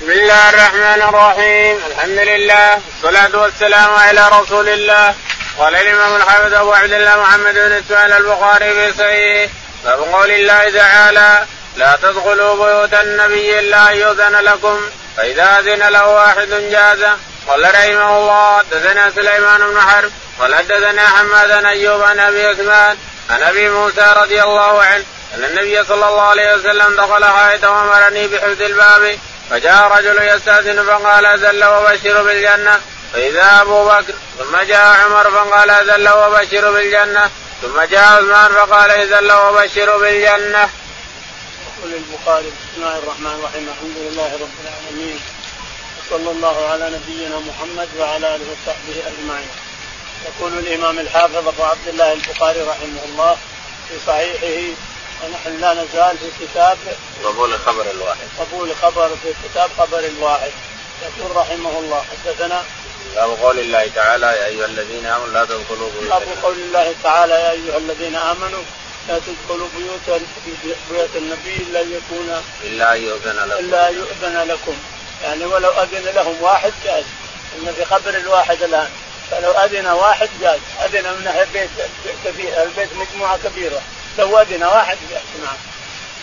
بسم الله الرحمن الرحيم. الحمد لله والصلاة والسلام على رسول الله. قال الإمام الحافظ أبو عبد الله محمد بن إسماعيل البخاري في صحيح باب قول الله تعالى لا تدخلوا بيوت النبي إلا أن يؤذن لكم. فإذا أذن له واحد جاز. قال رحمه الله حدثنا سليمان بن حرب. قال حدثنا حماد بن أيوب عن أبي عثمان عن أبي موسى رضي الله عنه أن النبي صلى الله عليه وسلم دخل حائط وأمرني بحفظ الباب فجاء رجل يستأذن فقال أذل وبشر بالجنة فإذا أبو بكر ثم جاء عمر فقال أذل وبشر بالجنة ثم جاء عثمان فقال أذل وبشر بالجنة. يقول البخاري بسم الله الرحمن الرحيم الحمد لله رب العالمين وصلى الله على نبينا محمد وعلى آله وصحبه أجمعين. يقول الإمام الحافظ أبو عبد الله البخاري رحمه الله في صحيحه ونحن لا نزال في كتاب قبول خبر الواحد. قبول خبر في كتاب خبر الواحد يقول رحمه الله حدثنا باب قول الله تعالى يا أيها الذين آمنوا لا تدخلوا بيوتا باب قول الله تعالى يا أيها الذين آمنوا لا تدخلوا بيوت بيوت النبي إلا ان يكون إلا ان يؤذن لكم. إلا يؤذن لكم. يعني ولو أذن لهم واحد جاز. إن في خبر الواحد الآن. فلو أذن واحد جاز. أذن من البيت كثير البيت مجموعة كبيرة. لو اذن واحد جاز نعم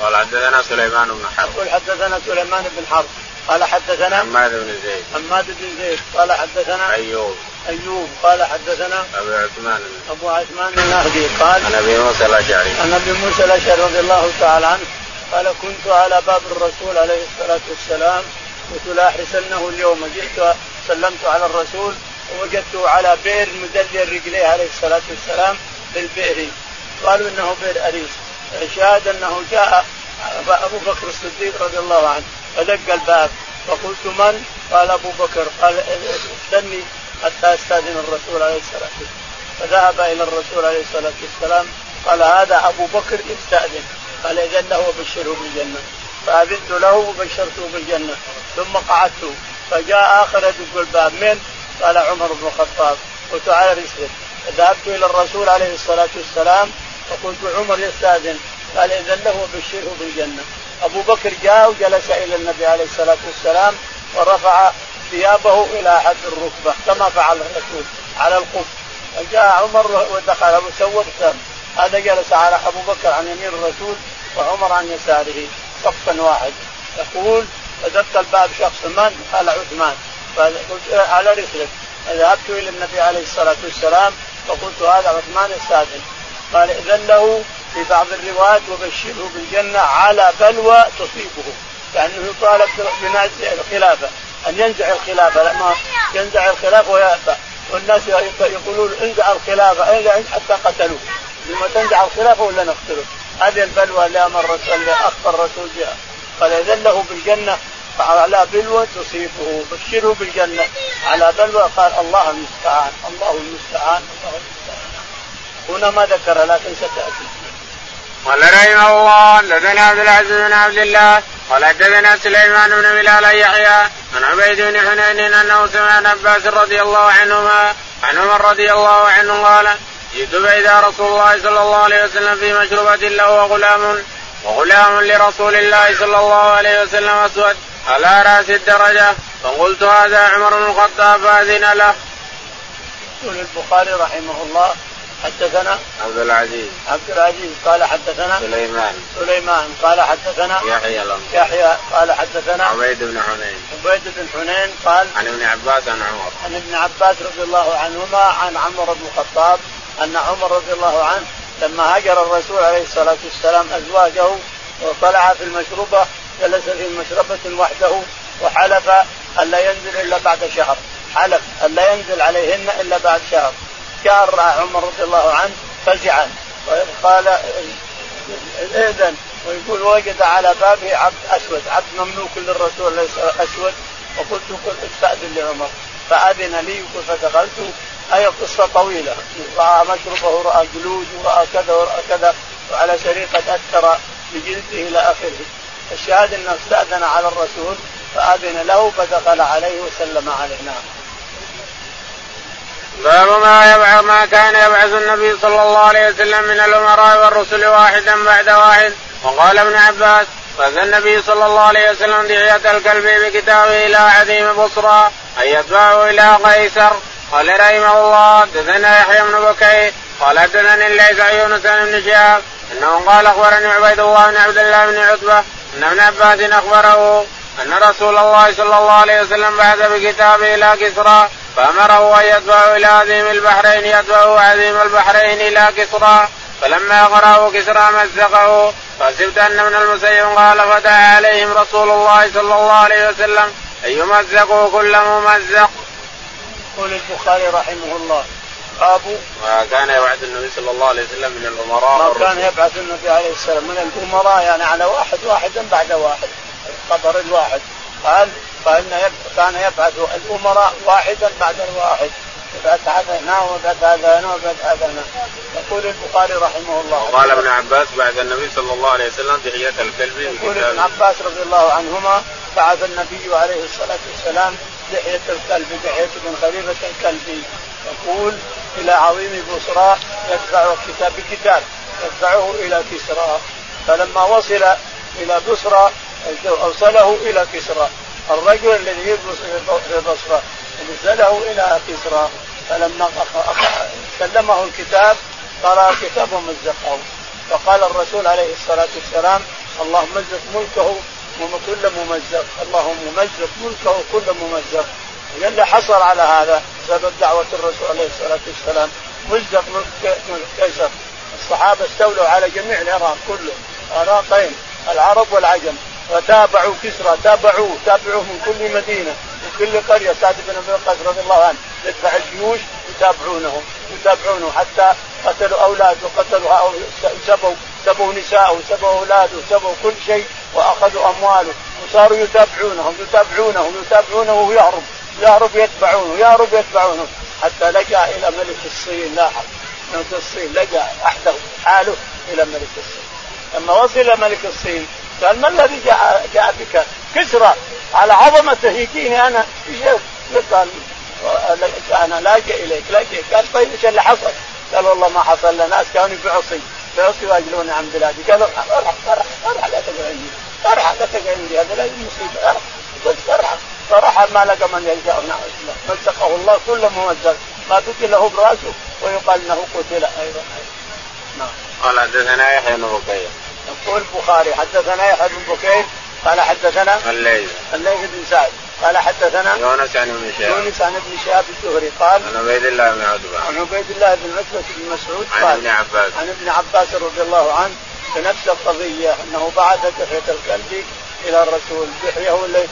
قال حدثنا سليمان بن حرب. يقول حدثنا سليمان بن حرب. قال حدثنا حماد بن زيد. حماد بن زيد. قال حدثنا أيوب. أيوب. قال حدثنا أبو عثمان أبو عثمان النهدي قال عن أبي موسى الأشعري. عن أبي موسى الأشعري رضي الله تعالى عنه. قال كنت على باب الرسول عليه الصلاة والسلام. قلت لا أحرسنه اليوم. جئت سلمت على الرسول. ووجدته على بئر مدلل رجليه عليه الصلاة والسلام بالبئر قالوا إنه بئر اريس شاهد أنه جاء أبو بكر الصديق رضي الله عنه فدق الباب فقلت من؟ قال أبو بكر. قال استني حتى أستأذن الرسول عليه الصلاة والسلام. فذهب إلى الرسول عليه الصلاة والسلام قال هذا أبو بكر يستاذن قال اذا له وبشره بالجنة. فأذنت له وبشرته بالجنة ثم قعدت. فجاء آخر يدق الباب من؟ قال عمر بن الخطاب. قلت على رسلك ذهبت إلى الرسول عليه الصلاة والسلام فقلت عمر يستاذن قال إذا له وبشره بالجنة. أبو بكر جاء وجلس إلى النبي عليه الصلاة والسلام ورفع ثيابه إلى حد الركبة كما فعل الرسول على القف فجاء عمر ودخل وسوى هذا جلس على أبو بكر عن يمين الرسول وعمر عن يساره صفا واحد. يقول فدق الباب شخص من؟ قال عثمان. فقلت على رسلك. ذهبت إلى النبي عليه الصلاة والسلام فقلت هذا عثمان استاذن قال إذن له في بعض الروايات وبشره بالجنة على بلوى تصيبه كأنه يطالب بنزع الخلافة أن ينزع الخلافة لما ينزع الخلافة ويأبى. والناس يقولون انزع الخلافة انزع حتى قتلوه. لما تنزع الخلافة ولا نقتله؟ هذه البلوى اللي أمر اللي اخبر الرسول بها قال إذن له بالجنة على بلوى تصيبه بشره بالجنة على بلوى. قال الله المستعان الله المستعان الله المستعان. هنا ما ذكر لكن ستأتي قال رحمه الله حدثنا عبد العزيز بن عبد الله قال حدثنا سليمان بن بلال يحيى عن عبيد بن حنين أنه سمع عن عباس رضي الله عنهما عن عمر رضي الله عنه قال جئت فاذا رسول الله صلى الله عليه وسلم في مشروبة له وغلام وغلام لرسول الله صلى الله عليه وسلم أسود على رأس الدرجة فقلت هذا عمر بن الخطاب فأذن له. يقول البخاري رحمه الله حدثنا عبد العزيز. عبد العزيز قال حدثنا سليمان. سليمان قال حدثنا يحيى يحيى قال حدثنا عبيد بن حنين. عبيد بن حنين قال عن ابن عباس عن عمر. عن ابن عباس رضي الله عنهما عن عمر بن الخطاب أن عمر رضي الله عنه لما هاجر الرسول عليه الصلاة والسلام أزواجه وطلع في المشربة جلس في مشربه وحده وحلف الا ينزل إلا بعد شهر. حلف الا ينزل عليهن إلا بعد شهر. جاء عمر رضي الله عنه فزعا. وقال إذن ويقول وجد على بابه عبد أسود. عبد مملوك للرسول ليس أسود. وقلت قل استاذن لعمر. فأذن لي فدخلت. أي قصة طويلة. رأى مشربه رأى جلود وراى كذا ورأى كذا. وعلى شريطة اثر بجلده إلى آخره. الشاهد أنه استأذن على الرسول فأذن له فدخل عليه وسلم عليه نعم باب ما يبعث ما كان يبعث النبي صلى الله عليه وسلم من الأمراء والرسل واحدا بعد واحد. وقال ابن عباس فأتى النبي صلى الله عليه وسلم دعية الكلب بكتابه إلى عديم بصرى أن يتبعه إلى قيصر. قال رحمه الله حدثنا يحيى بن بكير قال حدثني الليث يونس بن شهاب إنه قال أخبرني عبيد الله بن عبد الله بن عتبة إن ابن عباس أخبره أن رسول الله صلى الله عليه وسلم بعث بكتابه إلى كسرى فأمره أن يتبعه إلى عظيم البحرين يتبعه عظيم البحرين إلى كسرى. فلما قرأه كسرى مزقه. فحسبت أن ابن المسيب قال فتح عليهم رسول الله صلى الله عليه وسلم أن يمزقوا كل ممزق. يقول البخاري رحمه الله باب ما كان يبعث النبي صلى الله عليه وسلم من الأمراء ما كان يبعث النبي عليه السلام من الأمراء يعني على واحد واحدا بعد واحد الخبر الواحد. قال فان كان يبعث الأمراء واحدا بعد الواحد. يبعث هذا هنا ويبعث هذا هنا ويبعث هذا هنا. يقول البخاري رحمه الله. وقال ابن عباس بعث النبي صلى الله عليه وسلم دحية الكلب يقول ابن عباس رضي الله عنهما بعث النبي عليه الصلاة والسلام دحية الكلب دحية بن خليفة الكلبي يقول إلى عظيم بصرى يدفع الكتاب بكتاب يدفعه إلى كسرى. فلما وصل إلى بصرى اوصله إلى كسرى. الرجل الذي في بصرى ارسله إلى كسرى. فلما سلمه الكتاب قرأ الكتاب ومزقه. فقال الرسول عليه الصلاة والسلام اللهم مزق ملكه وكل ممزق. اللهم مزق ملكه كل ممزق. اللي حصل على هذا سبب دعوة الرسول عليه الصلاة والسلام. مزق ملك قيصر الصحابة استولوا على جميع العراق كله. عراقين العرب والعجم. وتابعوا كسرى تابعوه تابعوه من كل مدينة من كل قرية. سعد بن أبي وقاص رضي الله عنه يدفع الجيوش يتابعونه يتابعونه حتى قتلوا أولاده وقتلوا سبوا سبوا نساءه وسبوا أولاده وسبوا كل شيء وأخذوا أمواله. وصاروا يتابعونهم يتابعونه يتابعونه وهو يهرب يتبعونه يهرب يتبعونه. حتى لجأ إلى ملك الصين لاحق. ملك الصين لجأ احدث حاله إلى ملك الصين. لما وصل ملك الصين قال ما الذي جاء جاء بك؟ كسرى. على عظمته يجيني أنا. قال أنا لاجئ إليك لاجئ. قال طيب إيش اللي حصل؟ قال والله ما حصل لنا ناس كانوا في عصي في عصي واجلون عن بلادي. قال ارحب ارحب ارحب لا تقعد عندي ارحب لا تقعد عندي هذا لا مصيبه ارحب قلت ارحب فرحل ما لقى من يلجا مزقه الله كل ممزق ما بقي له براسه ويقال إنه قتل أيضا. نعم. قال حدثنا يحيى بن يقول البخاري حدثنا يحيى بن بكير قال حدثنا الليث. الليث بن سعد قال حدثنا يونس عن ابن شهاب. يونس عن ابن شهاب الزهري قال عن عبيد الله بن عتبة. عن عبيد الله بن عتبة بن مسعود قال عن ابن عباس. عن ابن عباس رضي الله عنه بنفس القضية أنه بعث دحية الكلب إلى الرسول. دحية هو اللي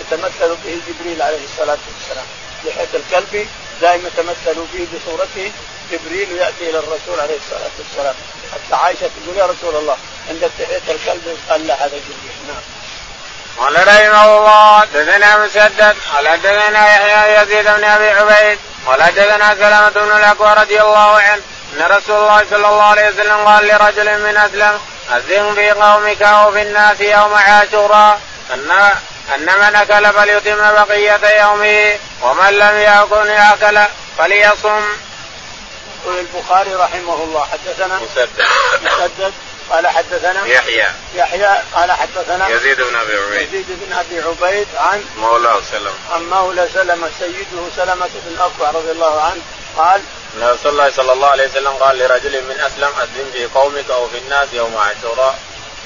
يتمثل به جبريل عليه الصلاة والسلام. دحية الكلب دائما يتمثل به بصورته جبريل يأتي إلى الرسول عليه الصلاة والسلام. حتى عائشة تقول يا رسول الله عندك دحية الكلب قال لا هذا جبريل. نعم. قال رحمه الله حدثنا مسدد قال حدثنا يحيى يزيد بن أبي عبيد قال حدثنا سلامة بن الاكوى رضي الله عنه أن رسول الله صلى الله عليه وسلم قال لرجل من أسلم أذن في قومك أو في الناس يوم عاشوراء ان أن من أكل فليتم بقية يومه ومن لم يكن ياكل فليصم. يقول البخاري رحمه الله حدثنا مسدد. مسدد قال حدثنا يحيى. يحيى قال حدثنا يزيد بن أبي عبيد. يزيد بن أبي عبيد عن مولاه سلمة. عن مولى سلمة سيده سلمة بن اكوع رضي الله عنه قال رسول الله صلى الله عليه وسلم قال لرجل من أسلم اذن في قومك أو في الناس يوم عاشوراء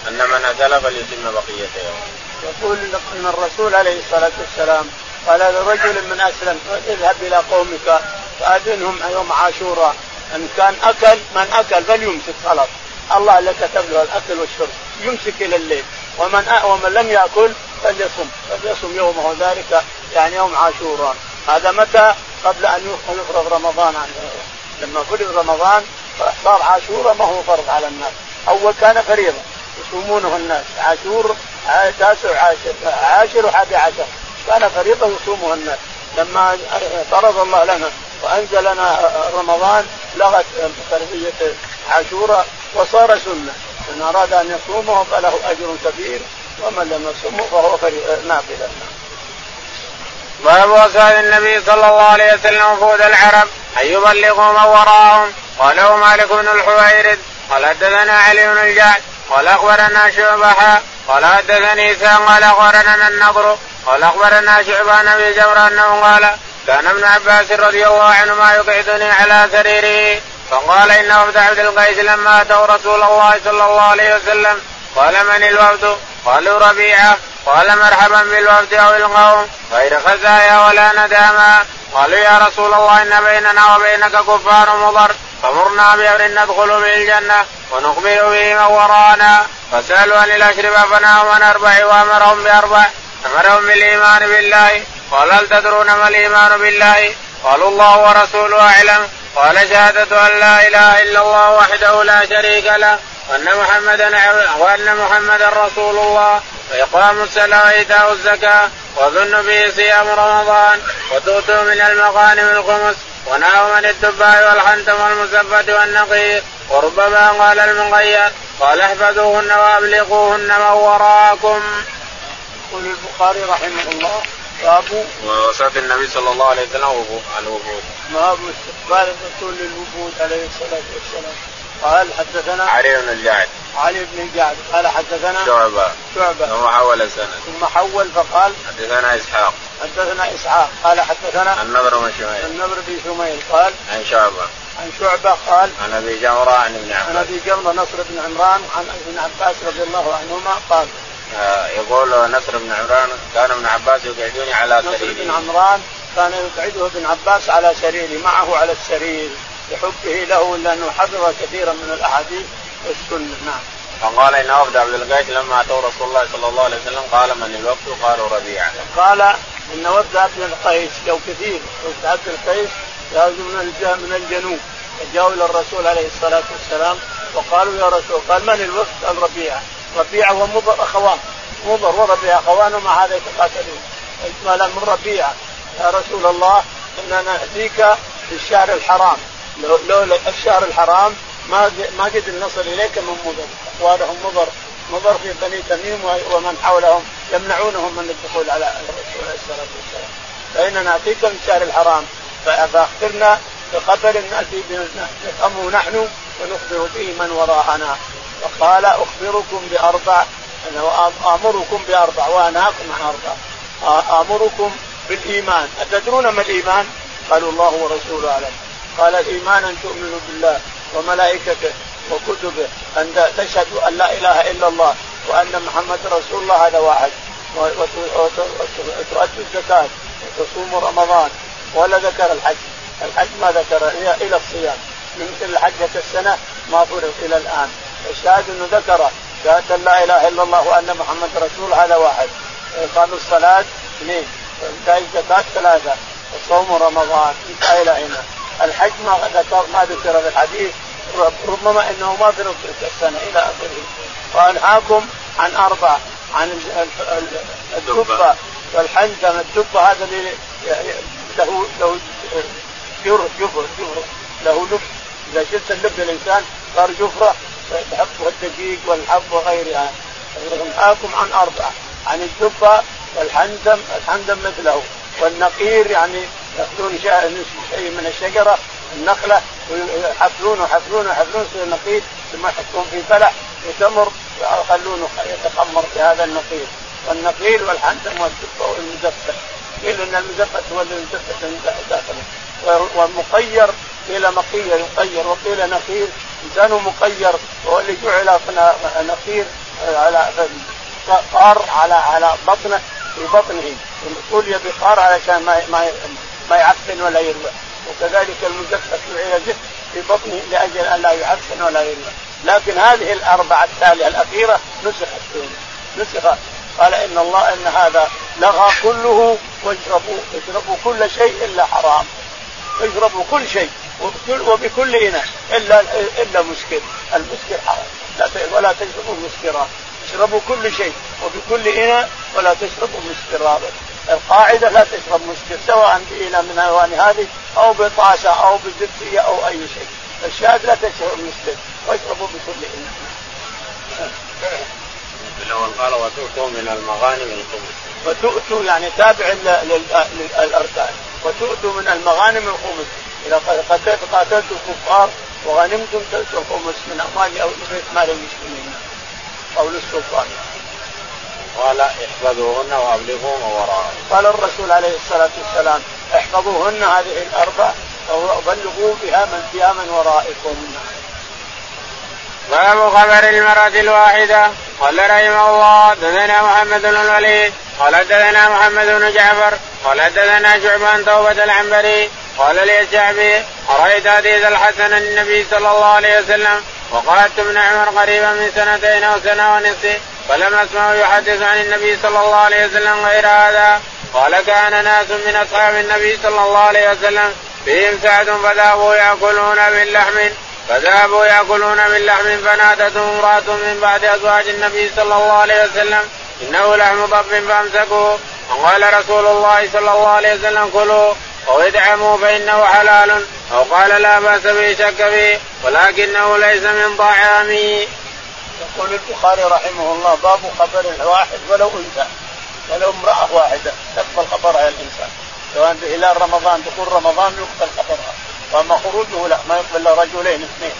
أن من اكل فليتم بقية يوم. يقول ان الرسول عليه الصلاة والسلام قال لرجل من أسلم اذهب إلى قومك فأذنهم يوم عاشوراء إن كان أكل من أكل فليمسك خلاص. الله اللي كتب له الأكل والشرب يمسك إلى الليل. ومن ومن لم يأكل فليصم. فليصم يومه ذلك يعني يوم عاشوراء. هذا متى؟ قبل أن يفرض رمضان عنه لما فرض رمضان صار عاشوراء ما هو فرض على الناس. أول كان فريضة يصومونه الناس. عاشور تاسع عاشر عاشر وحادي عشر. كان فريضة يصومها الناس. لما فرض الله لنا وأنزل لنا رمضان لغت فرضيه عاشوراء. وصار سنة. من أراد أن يصومه فله أجر كبير ومن لم يصومه فهو نافلة. باب وصايا النبي صلى الله عليه وسلم وفود العرب أن يبلغوا من وراءهم قاله مالك بن الحويرث قال حدثنا علي بن الجعد قال أخبرنا شعبة قال حدثني إسحاق قال أخبرنا النضر قال أخبرنا شعبان أبي جمرة أنه قال كان ابن عباس رضي الله عنهما يقعدني على سريره. فقال إن وفد عبد القيس لما أتوا رسول الله صلى الله عليه وسلم قال من الوفد؟ قالوا ربيعة. قال مرحبا بالوفد أو القوم. غير خزايا ولا نداما. قالوا يا رسول الله إن بيننا وبينك كفار مضر. فمرنا بأمر ندخل به الجنة ونخبر به من وراءنا. فسألوا عن الأشربة فنهوا عن أربع وأمرهم بأربع. أمرهم بالإيمان بالله. قال هل تدرون ما الإيمان بالله؟ قالوا الله ورسوله أعلم. قال شهادة أن لا إله إلا الله وحده لا شريك له وأن محمدا وأن محمدا رسول الله. وإقام الصلاة وإيتاء الزكاة وظن به صيام رمضان. وتؤتوا من المغانم الخمس ونهوا من الدباء والحنتم والمسبة والنقير. وربما قال المغير قال احفظوهن وأبلغوهن من وراءكم. يقول البخاري رحمه الله باب وصف النبي صلى الله عليه وسلم الوفود. باب استقبال الرسول للوفود عليه الصلاة والسلام. قال حدثنا علي بن الجعد. علي بن الجعد. قال حدثنا شعبة. شعبة. ثم حول السند. ثم حول فقال حدثنا إسحاق. حدثنا إسحاق. قال حدثنا النضر بن شميل. النضر بن شميل. قال عن شعبة. عن شعبة قال عن أبي جمرة عن ابن عباس عن أبي جمرة نصر بن عمران عن ابن عباس رضي الله عنهما قال يقول نصر بن عمران كان ابن عباس يقعدني على سريره نصر بن عمران كان يقعده ابن عباس على سريره معه على السرير لحبه له لأنه حفظ كثيرا من الأحاديث والسنة نعم. فقال إن وفد عبد القيس لما أتوا رسول الله صلى الله عليه وسلم قال من الوفد؟ قالوا ربيعة. قال إن وفد عبد القيس لو كثير وفد عبد القيس جاءوا من من الجنوب فجاءوا إلى الرسول عليه الصلاة والسلام وقالوا يا رسول قال من الوفد؟ قال ربيعة ربيعه ومضر أخوان. مضر وربيعه أخوان ومع هذا يتقاتلون. اجمالا من ربيعه يا رسول الله إننا ناتيك في الشهر الحرام. لو لو الشهر الحرام ما ما قد نصل إليك من مضر. اخوانهم مضر. مضر في بني تميم ومن حولهم. يمنعونهم من الدخول على الرسول عليه الصلاة والسلام. فإننا ناتيك من الشهر الحرام. فاخبرنا بخبر نأتي نفهمه نحن ونخبر به من وراءنا. فقال أخبركم بأربع أنا أمركم بأربع وانهاكم عن أربع. أمركم بالإيمان. أتدرون ما الإيمان؟ قالوا الله ورسوله أعلم. قال الإيمان أن تؤمنوا بالله وملائكته وكتبه أن تشهدوا أن لا إله إلا الله وأن محمد رسول الله هذا واحد. وتؤدوا الزكاة وتصوموا رمضان ولا ذكر الحج. الحج ما ذكر إلى الصيام. من مثل حجة السنة ما فرض إلى الآن. الشاهد أنه ذكر شهادة لا إله إلا الله وأن محمد رسول هذا واحد. إقام الصلاة اثنين وإنتاج الزكاة ثلاثة وصوم رمضان انتهى إلى هنا. الحج ما ذكر ما ذكر في الحديث ربما إنه ما في السنة إلى آخره. وانهاكم عن أربع عن الدبة. والحنتم الدبة هذا اللي له له جفر جفر جفر له لب. إذا شلت اللب الانسان صار جفرة. فيحبه الدقيق والحب وغيرها. انهاكم عن أربعة عن الدبة والحندم الحندم مثله والنقير يعني ياخذون شيء من الشجرة النخلة ويحفلونه يحفلونه يحفلونه يصير نقير ثم يحطون في بلح وتمر ويخلونه يتخمر في هذا النقير. والنقير والحنتم والدبة والمزفت قيل إن المزفت هو المزفت داخله. والمقير قيل مقير يقير وقيل نقير. انسان مقير هو اللي جعل نقير على قار على على بطنه في بطنه. تولي بقار علشان ما ما ما يعفن ولا يروى. وكذلك المزفت جعل زفت في بطنه لأجل أن لا يعفن ولا يروى. لكن هذه الأربعة التالية الأخيرة نسخت نسخ. قال إن الله إن هذا لغى كله واشربوا اشربوا كل شيء إلا حرام. اشربوا كل شيء. وبكل اناء الا إلا مسكر المسكر حرام. لا ولا تشربوا مسكرات اشربوا كل شيء. وبكل اناء ولا تشربوا مسكرات القاعدة لا تشرب مسكر سواء بإناء من الالوان هذه أو بطاسه أو بزبديه أو أي شيء. الشاهد لا تشرب مسكر واشربوا بكل الأول قال وتؤتوا من المغانم الخمس وتؤتوا يعني تابع للأركان. وتؤتوا من المغانم الخمس إذا قتلت قاتلت الكفار وغنمتم الخمس من اموال أو مال المسلمين أو للسلطان قال احفظوهن وابلغوا ما وراءهن. قال الرسول عليه الصلاة والسلام احفظوهن هذه الاربع وبلغوا بها من فيها من ورائكم. باب خبر المرأة الواحدة. قال رحمه الله دثنا محمد بن الوليد. قال دثنا محمد بن جعفر. قال دثنا شعبة عن توبة العنبري قال لي الشعبي أرأيت حديث الحسن النبي صلى الله عليه وسلم؟ وقعدت ابن عمر قريبا من سنتين أو سنة ونصف فلم أسمعه يحدث عن النبي صلى الله عليه وسلم غير هذا. قال كان ناس من أصحاب النبي صلى الله عليه وسلم فيهم سعد فذهبوا يأكلون من لحم فذهبوا يأكلون من لحم فنادتهم امرأة من بعد أزواج النبي صلى الله عليه وسلم إنه لحم ضب فامسكوا. وقال رسول الله صلى الله عليه وسلم كلوا أو ادعموا فإنه حلال. أو قال لا بأس به شك فيه ولكنه ليس من طعامي. يقول البخاري رحمه الله باب خبر واحد ولو أنثى ولو امرأة واحدة تقبل خبرها الإنسان. سواء بهلال رمضان دخول رمضان يقبل خبرها وأما خروجه لا ما يقبل إلا رجلين اثنين.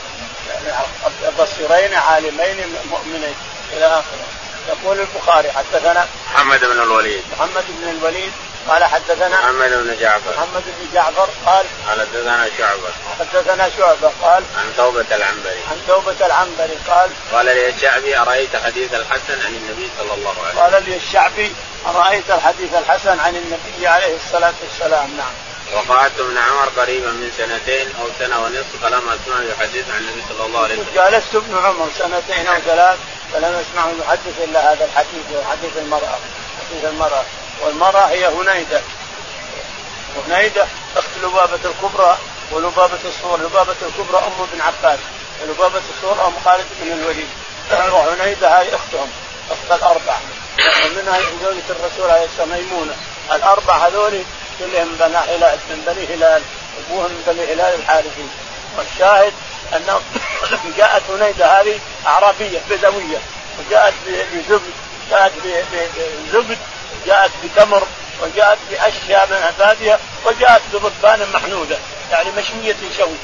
يعني بصيرين عالمين مؤمنين إلى آخره. يقول البخاري حدثنا محمد بن الوليد. محمد بن الوليد قال حدثنا محمد بن جعفر. محمد بن جعفر قال حدثنا شعبة. حدثنا شعبة قال عن توبة العنبري. عن توبة العنبري قال قال لي الشعبي أرأيت حديث الحسن عن النبي صلى الله عليه وسلم؟ قال لي الشعبي أرأيت الحديث الحسن عن النبي عليه الصلاة والسلام؟ نعم. وقعدت ابن عمر قريبا من سنتين أو سنة ونصف فلم اسمعه يحدث عن النبي صلى الله عليه وسلم. جالست ابن عمر سنتين أو ثلاث فلم اسمعه يحدث إلا هذا الحديث حديث المرأة حديث المرأة. والمرأة هي هنيدة. هنيدة أخت لبابة الكبرى ولبابة الصور، لبابة الكبرى أم بن عباس ولبابة الصور أم خالد بن الوليد. وهنيدة هاي أختهم أخت الاربع ومنها زوجة الرسول عليه الصلاة والسلام ميمونة. الاربع هذول كلهم بني هلال من بني هلال أبوهم من بني هلال الحارثي. والشاهد أنه جاءت هنيدة هذه أعرابية بدوية. وجاءت بزبد جاءت بزبد جاءت بتمر وجاءت بأشياء من الباديه وجاءت بضبان محنوده يعني مشوية شوي.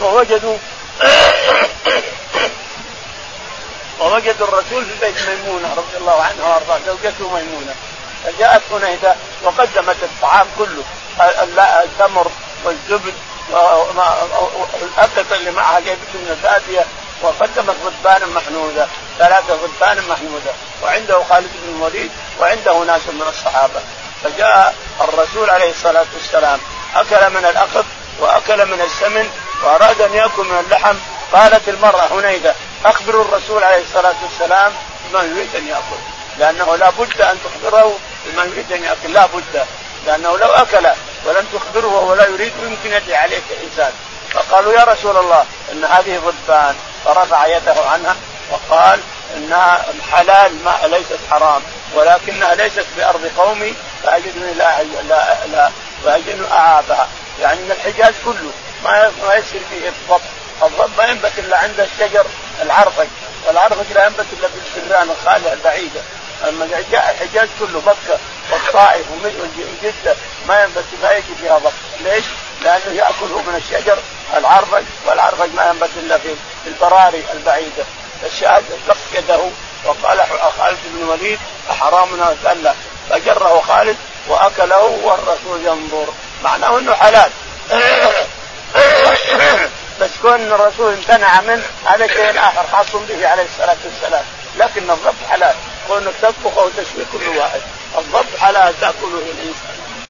ووجدوا ووجدوا الرسول في بيت ميمونة رضي الله عنها وارضاها زوجته ميمونة. فجاءت هنيدة وقدمت الطعام كله التمر والزبد والأكلة اللي معها جايبته من البادية وقدمت ضبان محنودة ثلاثة ضبان محنودة وعنده خالد بن الوليد وعنده ناس من الصحابة. فجاء الرسول عليه الصلاة والسلام أكل من الأخذ وأكل من السمن وأراد أن يأكل من اللحم. قالت المرأة هنيدة أخبروا الرسول عليه الصلاة والسلام بما يريد أن يأكل لأنه لا بد أن تخبره بما يريد أن يأكل لا بد لأنه لو أكل ولم تخبره وهو لا يريد يمكن يدعي عليك إنسان. فقالوا يا رسول الله إن هذه ضبان فرفع يده عنها وقال إنها حلال ما ليست حرام. ولكنها ليست بأرض قومي فأجدني لا لا لا فأجدني أعابها. يعني من الحجاز كله. ما ما يصير فيه الضب الضب ما ينبت إلا عند الشجر العرفج والعرفج لا ينبت إلا في السران الخاليه البعيده أما جاء الحجاز كله مكه والطائف وجده ما ينبت ما يجي فيها ضبط، ليش؟ لأنه يأكله من الشجر العرفج والعرفج ما ينبت إلا في البراري البعيدة، الشاهد كف يده وقال خالد بن الوليد أحرام قال لا فجره خالد وأكله والرسول ينظر. معناه إنه حلال. بس كون الرسول امتنع منه هذا شيء آخر خاص به عليه الصلاة والسلام. لكن الضبط حلال. كونك تطبخ أو تشوي كل واحد. الضبط حلال تأكله الإنسان.